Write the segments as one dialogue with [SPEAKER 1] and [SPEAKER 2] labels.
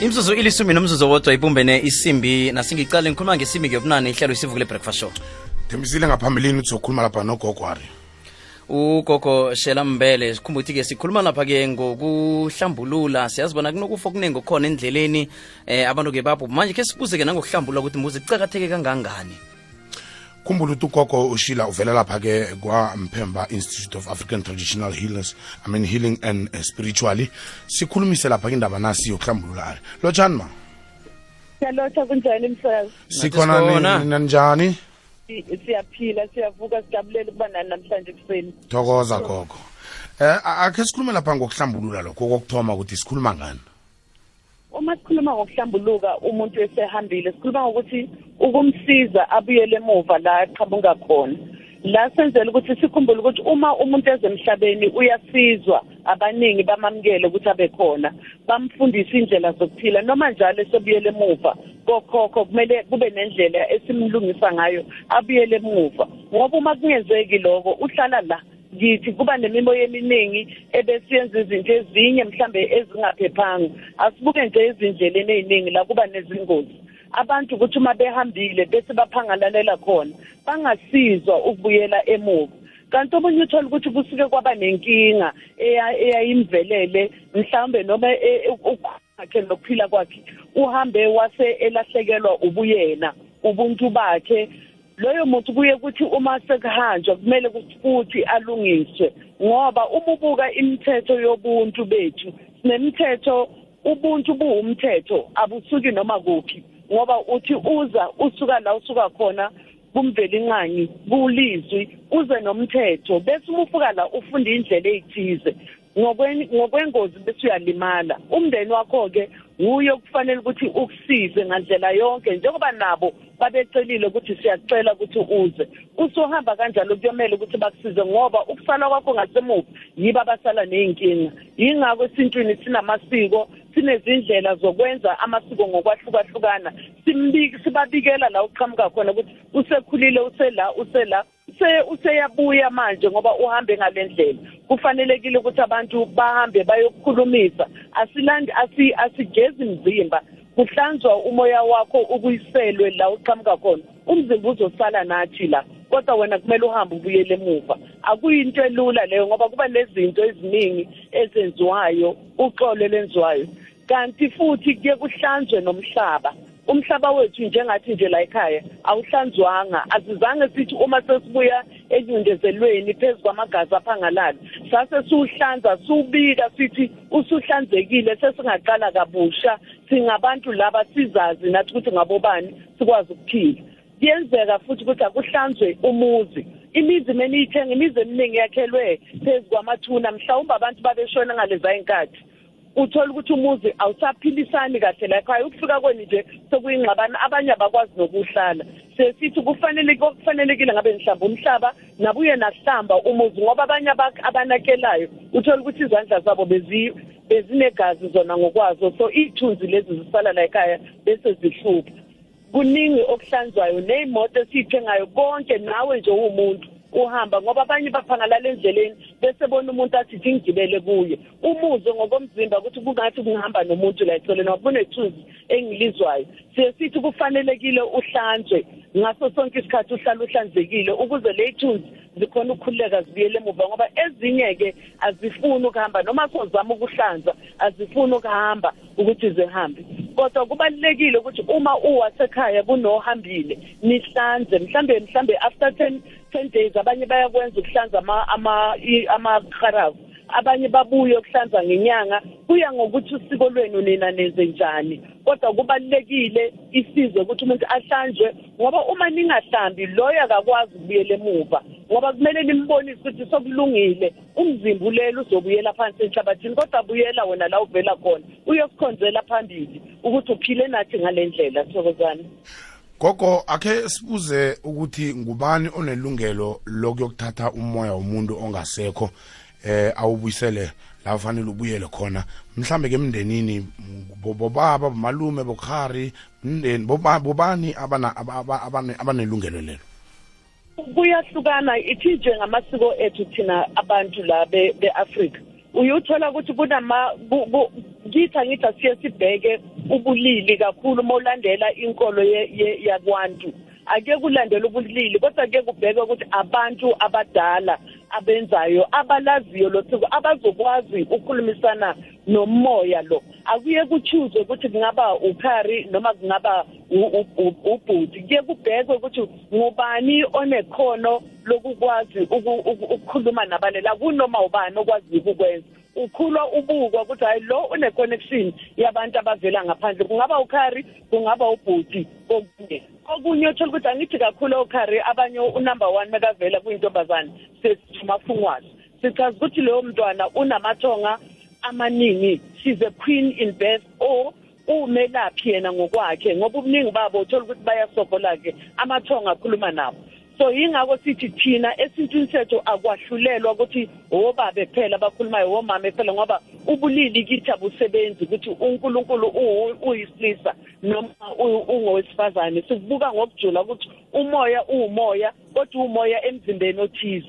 [SPEAKER 1] imzuzu ilisumi nomzuzu wodwa ibumbene isimbi nasingicale ngikhuluma ngesimbi ngiyobunane ihlelo isivukule breakfast show.
[SPEAKER 2] Thembisile ngaphambilini uzokhuluma lapha nogogwari
[SPEAKER 1] ugogo shela mbele sikhumba ukuthi-ke sikhuluma lapha-ke ngokuhlambulula. Siyazibona kunokufa okuningi okukhona endleleni eh abantu-ke babo manje khe sibuze-ke nangokuhlambulula ukuthi mbuze kucakatheke kangangani
[SPEAKER 2] khumbula ukuthi ugogo ushila uvela lapha-ke kwamphemba institute of african traditional healers i mean healing and uh, spiritually. Sikhulumise lapha indaba nasi yokuhlambulula lotshani ma?
[SPEAKER 3] Siyalotha kunjani msakazi?
[SPEAKER 2] Sikhona
[SPEAKER 1] ninanjani
[SPEAKER 2] nina
[SPEAKER 3] siyaphila siyavuka sijabulela ukuba nani namhlanje ekuseni.
[SPEAKER 2] Thokoza gogo. Eh akhe sikhulume lapha ngokuhlambulula lokho kokuthoma ukuthi sikhuluma ngani?
[SPEAKER 3] Uma sikhuluma ngokuhlambuluka umuntu esehambile sikhuluma ngokuthi ukumsiza abuyele emuva la aqhamuka khona. La senzela ukuthi sikhumbule ukuthi uma umuntu ezemhlabeni uyasizwa abaningi bamamukele ukuthi abe khona. Bamfundisa indlela zokuphila noma njalo esobuyele emuva. Kokhokho kumele kube nendlela esimlungisa ngayo abuyele emuva. Ngoba uma kungenzeki lokho uhlala la ngithi kuba nemimoya eminingi ebesiyenza izinto ezinye mhlambe ezingaphephanga. Asibuke nje ezindleleni eziningi la kuba nezingozi. Abantu ukuthi uma behambile bese baphangalalela khona bangasizwa ukubuyela emuva. Kanti omunye uthola ukuthi kusuke kwaba nenkinga eya- eyayimvelele mhlawumbe noma e- e- ukhakhe nokuphila kwakhe uhambe wase elahlekelwa ubuyena ubuntu bakhe. Loyo muntu kuye kuthi uma sekuhanjwa kumele futhi alungiswe ngoba uma ubuka imithetho yobuntu bethu sinemithetho ubuntu buwumthetho abusuki noma kuphi. Ngoba uthi uza usuka la usuka khona kumvela inqangi kulizwi uze nomthetho bese uma ufuka la ufunda indlela ezithize ngokwen- ngokwengozi bese uyalimala. Umndeni wakho-ke nguye okufanele ukuthi ukusize ngandlela yonke njengoba nabo babecelile ukuthi siyacela ukuthi uze. Usuhamba kanjalo kuyomele ukuthi bakusize ngoba ukusala kwakho ngasemuva yibo abasala ney'nkinga. Yingakho esintwini sinamasiko sinezindlela zokwenza amasiko ngokwahlukahlukana. Simbiki sibabikela la uqhamuka khona ukuthi usekhulile usela usela use useyabuya manje ngoba uhambe ngalendlela. Kufanelekile ukuthi abantu bahambe bayokukhulumisa. Asilandi asi asigezi imzimba kuhlanzwa umoya wakho ukuyiselwe la uqhamuka khona. Umzimba uzosala nathi la kodwa wena kumele uhambe ubuyele emuva. Akuyinto elula leyo ngoba kuba nezinto eziningi ezenziwayo uxolo lenziwayo kanti futhi kuye kuhlanzwe nomhlaba. Umhlaba wethu njengathi nje la ekhaya awuhlanzwanga. Asizange sithi uma sesibuya enyundezelweni phezu kwamagazi aphangalala sase siwuhlanza siwubika sithi usuhlanzekile sesingaqala kabusha. Singabantu laba sizazi nathi ukuthi ngabobani sikwazi ukuphila. Kuyenzeka futhi ukuthi akuhlanzwe umuzi. Imizi meniyithenga imizi eminingi yakhelwe phezu kwamathuna mhlawumbe abantu babeshona ngaleza inkathi uthola ukuthi umuzi awusaphilisani kahle la ekhaya ukufika kwenu nje sekuyingxabana abanye abakwazi nokuhlala. Sesithi kufanele kufanelekile ngabe mhlamba umhlaba nabuye nahlamba umuzi ngoba abanye aba- abanakelayo uthola ukuthi izandla zabo bezi bezinegazi zona ngokwazo. So iy'thunzi lezi zisala la ekhaya bese zihlupha. Kuningi okuhlanzwayo ney'moto esiyithengayo konke nawe nje uwumuntu. Uhamba ngoba abanye baphangalala endleleni bese bona umuntu athi ithi ngigibele kuye. Umuzwe ngokomzimba ukuthi kungathi kungihamba nomuntu la eceleni ngoba kunethunzi engilizwayo. Siye sithi kufanelekile uhlanzwe. Ngaso sonke isikhathi uhlala uhlanzekile ukuze le thunzi zikhona ukukhululeka zibuyele emuva ngoba ezinye-ke azifuni ukuhamba noma sozama ukuhlanza azifuni ukuhamba ukuthi zihambe. Kodwa kubalulekile ukuthi uma uwasekhaya kunohambile nihlanze mhlambe mhlambe after 10 10 days abanye bayakwenza ukuhlanza ama ama i- amakharafu abanye babuye ukuhlanza ngenyanga kuya ngokuthi usiko lwenu nina nenze njani. Kodwa kubalulekile isizwe ukuthi umuntu ahlanjwe ngoba uma ningahlambi loyo akakwazi ukubuyela emuva. Ngoba kumele nimbonise ukuthi sokulungile umzimba ulele uzobuyela phansi enhlabathini kodwa buyela wena la uvela khona. Uyosikhonzela phambili ukuthi uphile nathi ngale ndlela thokozana
[SPEAKER 2] gogo akhe sibuze ukuthi ngubani onelungelo lokuyokuthatha umoya womuntu ongasekho eh awubuyisele la ufanele ubuyele khona? Mhlambe ke emndenini bo- bobaba bomalume bokhari mndeni boba- bobani abana aba- aba- abane- abanelungelo lelo?
[SPEAKER 3] Kuyahlukana. Ithi nje ngamasiko ethu thina abantu la be- be-afrika. Uyuthola ukuthi ngithi angithi asiye sibheke ubulili kakhulu uma ulandela inkolo ye- ye- yakwantu. Ake kulandela ubulili kodwa ke kubheke ukuthi abantu abadala abenzayo abalaziyo lo siko abazokwazi ukukhulumisana nomoya lo. Akuye kuchoose ukuthi kungaba ukhari noma kungaba u- u- u- ubhuti. Kuye kubhekwe ukuthi ngubani onekhono lokukwazi uku- uku- ukukhuluma nabalela kunoma ubani okwazi ukukwenza. Ukhulwa ubukwa ukuthi hayi lo une connection yabantu abavela ngaphandle kungaba ukhari kungaba ubhuti kokunye okunye uthola ukuthi angithi kakhulu okhari abanye unumber 1 makavela kuyintombazane sesithumafungwazi sichaza ukuthi leyo mntwana unamathonga amaningi she's a queen in birth or umelaphi yena ngokwakhe ngoba ubuningi babo uthola ukuthi bayasokola ke amathonga akhuluma nabo. So yingakho sithi thina esintwini sethu akwahlulelwa ukuthi obaba kuphela abakhulumayo omama kuphela ngoba ubulili kithi abusebenzi ukuthi uNkulunkulu u- uyisilisa noma u- ungowesifazane. Sikubuka ngokujula ukuthi umoya uwumoya kodwa umoya emzimbeni othize.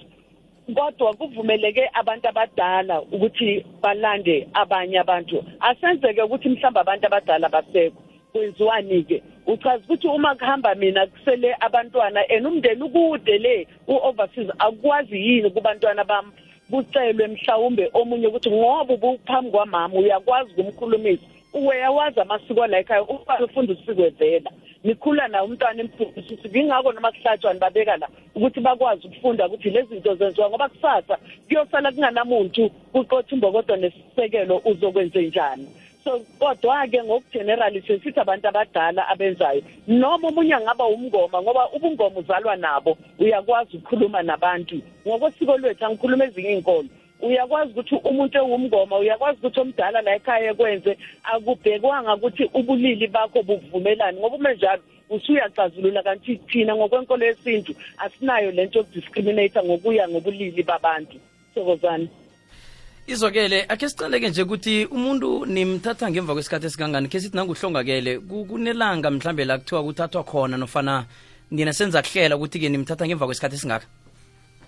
[SPEAKER 3] Kodwa kuvumeleke abantu abadala ukuthi balande abanye abantu. Asenzeke ukuthi mhlawumbe abantu abadala basekho. Kwenziwani ke uchaza ukuthi uma kuhamba mina kusele abantwana and umndeni ukude le uoverseas akwazi yini kubantwana bami kucelwe mhlawumbe omunye ukuthi ngoba ubuphambi kwamama uyakwazi ukumkhulumisa. Uyawazi amasiko la ekhaya umntwana ufunda usiko evela. Nikhula nawo umntwana emfundisa ukuthi ngingakho noma kuhlatshwa nibabeka la ukuthi bakwazi ukufunda ukuthi lezi zinto zenziwa ngoba kusasa kuyosala kunganamuntu kuqotha imbokodo nesisekelo uzokwenze njani so kodwa-ke ngokugenerali sesithi abantu abadala abenzayo noma omunye angaba umngoma ngoba ubungoma uzalwa nabo uyakwazi ukukhuluma nabantu. Ngokwesiko lwethu angikhuluma ezinye iy'nkolo uyakwazi ukuthi umuntu ewumngoma uyakwazi ukuthi omdala la ekhaya ekwenze akubhekwanga ukuthi ubulili bakho buvumelani ngoba ume njalo usuyacazulula kanti thina ngokwenkolo yesintu asinayo lento yokudiscriminata ngokuya ngobulili babantu. Sokozani
[SPEAKER 1] izokele akhe sicaleke nje ukuthi umuntu nimthatha ngemva kwesikhathi esingangani khe sithi nanguhlongakele ku- kunelanga mhlambe la kuthiwa kuthathwa khona nofana nina senza kuhlela ukuthi-ke nimthatha ngemva kwesikhathi esingaka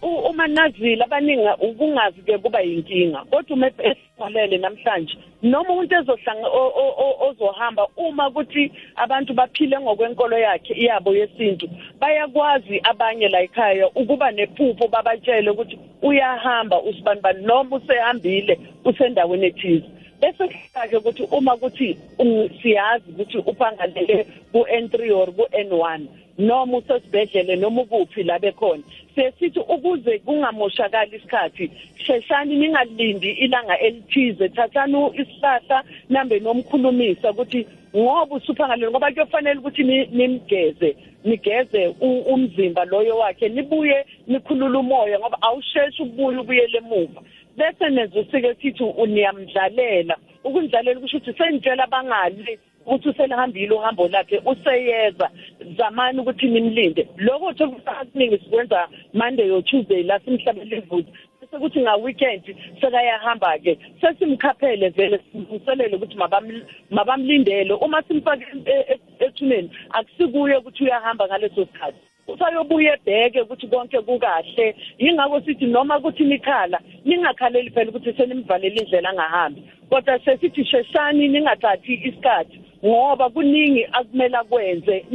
[SPEAKER 3] uma nazile abaningi ukungazi ke kuba yinkinga. Kodwa uma esivalele namhlanje noma umuntu ezohlanga o- o- o- ozohamba uma ukuthi abantu baphile ngokwenkolo yakhe yabo yesintu bayakwazi abanye la ekhaya ukuba nephupho babatshele ukuthi uyahamba usibanibani noma usehambile usendaweni ethize. Bese kuhlake ukuthi uma kuthi um, siyazi ukuthi uphangalele ku-N3 or ku-N1 noma usesibhedlele noma ukuphi la bekhona. Sesithi ukuze kungamoshakali isikhathi sheshani ningalindi ilanga elithize. Thathani isihlahla nambe nomkhulumisa ukuthi ngoba usuphangalele ngoba kuyofanele ukuthi ni- nimgeze nigeze umzimba loyo wakhe nibuye nikhulule umoya ngoba awusheshi ukubuya ubuyele emuva. Bese nenza usike sithi uniyamdlalela. Ukundlalela kusho ukuthi senitshela bangali ukuthi uselihambile uhambo lakhe useyeza zamani ukuthi nimlinde lokho uthola ukuthi akuningi sikwenza monday or tuesday la simhlabele ivuthi bese kuthi nga-weekend sekayahamba-ke sesimkhaphele vele simlungiselele ukuthi mabam- mabamlindele. Uma simfake e- e- ethuneni akusikuye ukuthi uyahamba ngaleso sikhathi. Usayobuya ebheke ukuthi konke kukahle. Yingakho sithi noma kuthi nikhala ningakhaleli phela ukuthi senimvalele indlela angahambi. Kodwa sesithi sheshani ningathathi isikhathi. Ngoba kuningi akumele akwenze.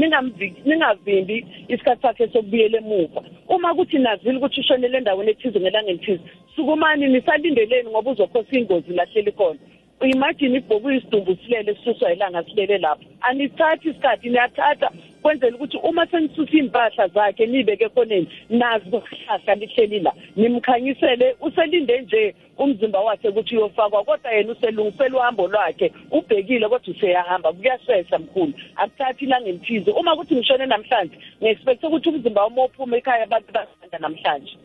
[SPEAKER 3] Ningavimbi isikhathi sakhe sokubuyela emuva. Uma kuthi nazile ukuthi ushonele endaweni ethize ngelanga elithize sukumani nisalindeleni ngoba uzokhosa ingozi lahleli khona? Imagine ibhoku isidumbu silele sisuswa ilanga silele lapho. Anithathi isikhathi niyathatha kwenzela ukuthi uma senisusa iy'mpahla zakhe niyibeke ekhoneni nazi kuhlahla lihleli la. Nimkhanyisele uselinde nje umzimba wakhe ukuthi uyofakwa kodwa yena uselungisela uhambo lwakhe ubhekile kodwa useyahamba kuyashesha mkhulu. Akuthathi ilanga elithize uma kuthi ngishone namhlanje ngi-expecte ukuthi umzimba wami ophume ekhaya babe basanda namhlanje.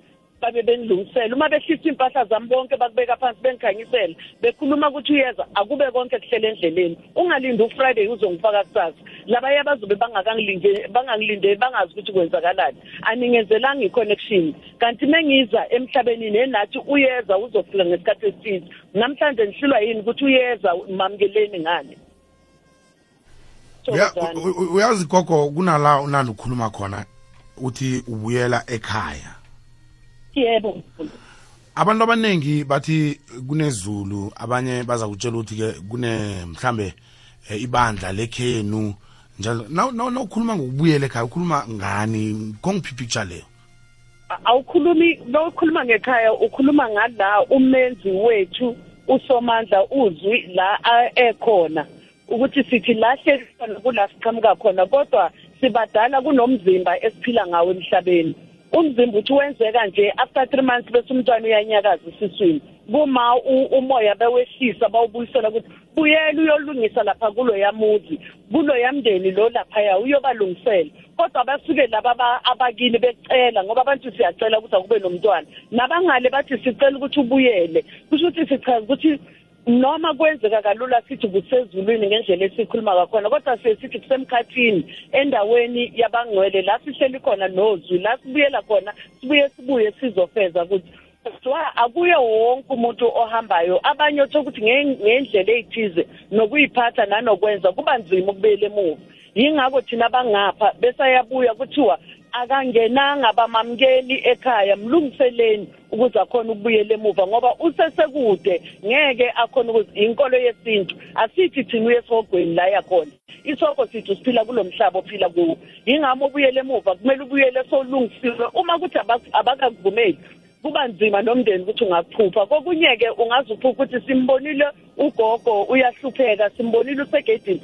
[SPEAKER 3] Babe benilungisele uma behlisa impahla zami bonke bakubeka phansi bengikhanyisele bekhuluma ukuthi uyeza akube konke kuhlele endleleni. Ungalindi ufriday uzongifaka kusasa. Labaya bazobe bangakangilinde bangangilindeli bangazi ukuthi kwenzakalani. Aningenzelanga i-connection. Kanti mengiza emhlabeni nenathi uyeza uzofika ngesikhathi esithize. Namhlanje nihlulwa yini ukuthi uyeza mamukeleni ngani?
[SPEAKER 2] Uya-
[SPEAKER 3] Thokozani.
[SPEAKER 2] u- u- uyazi gogo kunala unandi ukhuluma khona uthi ubuyela ekhaya.
[SPEAKER 3] Yebo.
[SPEAKER 2] Abantu abaningi bathi kunezulu abanye baza kutshela ukuthi ke kune mhlambe eh, ibandla lekhenu njalo na- na- nawukhuluma ngokubuyela ekhaya ukhuluma ngani? Kongiphi picture leyo
[SPEAKER 3] awukhulumi lokhuluma ngekhaya ukhuluma ngala umenzi wethu usomandla uzwi la ekhona. Ukuthi sithi lahle khona kula siqhamuka khona kodwa sibadala kunomzimba esiphila ngawo emhlabeni. Umzimba uthi wenzeka nje after 3 months bese umntwana uyanyakaza esiswini. Kuma umoya bewehlisa bawubuyisela ukuthi buyela uyolungisa lapha kulo yamuzi kulo yamndeni lo laphaya uyobalungisela. Kodwa basuke laba aba- abakini becela ngoba abantu siyacela ukuthi akube nomntwana. Nabangale bathi sicela ukuthi ubuyele kusho ukuthi sichaza ukuthi noma kwenzeka kalula sithi kusezulwini ngendlela esikhuluma ngakhona kodwa siye sithi kusemkhathini endaweni yabangcwele la sihleli khona nozwi la sibuyela khona sibuye sibuye sizofeza ukuthi kodwa akuye wonke umuntu ohambayo abanye otho ukuthi nge- ngendlela eyithize nokuyiphatha nanokwenza kuba nzima ukubuyela emuva. Yingakho thina bangapha besayabuya kuthiwa akangenanga bamamkeli ekhaya mlungiseleni ukuze akhona ukubuyela emuva ngoba usesekude ngeke akhona ukuthi inkolo yesintu. Asithi thina uye esogweni la yakhona. Isoko sithi siphila kulo mhlaba ophila kuwo. Yingami ubuyele emuva kumele ubuyele solungisiwe uma kuthi abak- abakakuvumeli kuba nzima nomndeni ukuthi ungakuphupha. Kokunye-ke ungaze uphupha ukuthi simbonile ugogo uyahlupheka simbonile usegedini.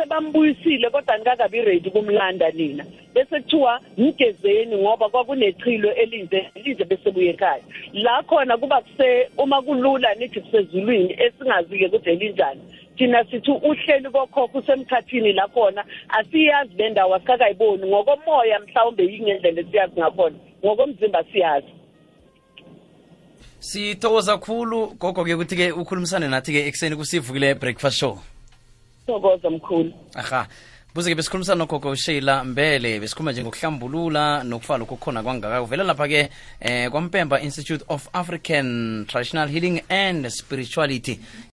[SPEAKER 3] Sebambuyisile kodwa nikakabi ready kumlanda nina. Bese kuthiwa mgezeni ngoba kwakunechilo elinze lize bese buye ekhaya. La khona kuba kuse uma kulula nithi kusezulwini esingazi-ke ukuthi elinjani. Thina sithi uhleli kokhokho usemkhathini la khona asiyazi le ndawo asikakayiboni. Ngokomoya mhlawumbe yingendlela esiyazi ngakhona ngokomzimba siyazi.
[SPEAKER 1] Sithokoza khulu gogo-ke ukuthi-ke ukhulumisane nathi-ke ekuseni kusivukile breakfast show.
[SPEAKER 3] Thokoza mkhulu.
[SPEAKER 1] Aha. Buze-ke besikhulumisana nogogo sheila mbele besikhuluma nje ngokuhlambulula nokufa lokhu kukhona kwangaka. Uvela lapha-ke eh kwampemba institute of african traditional healing and spirituality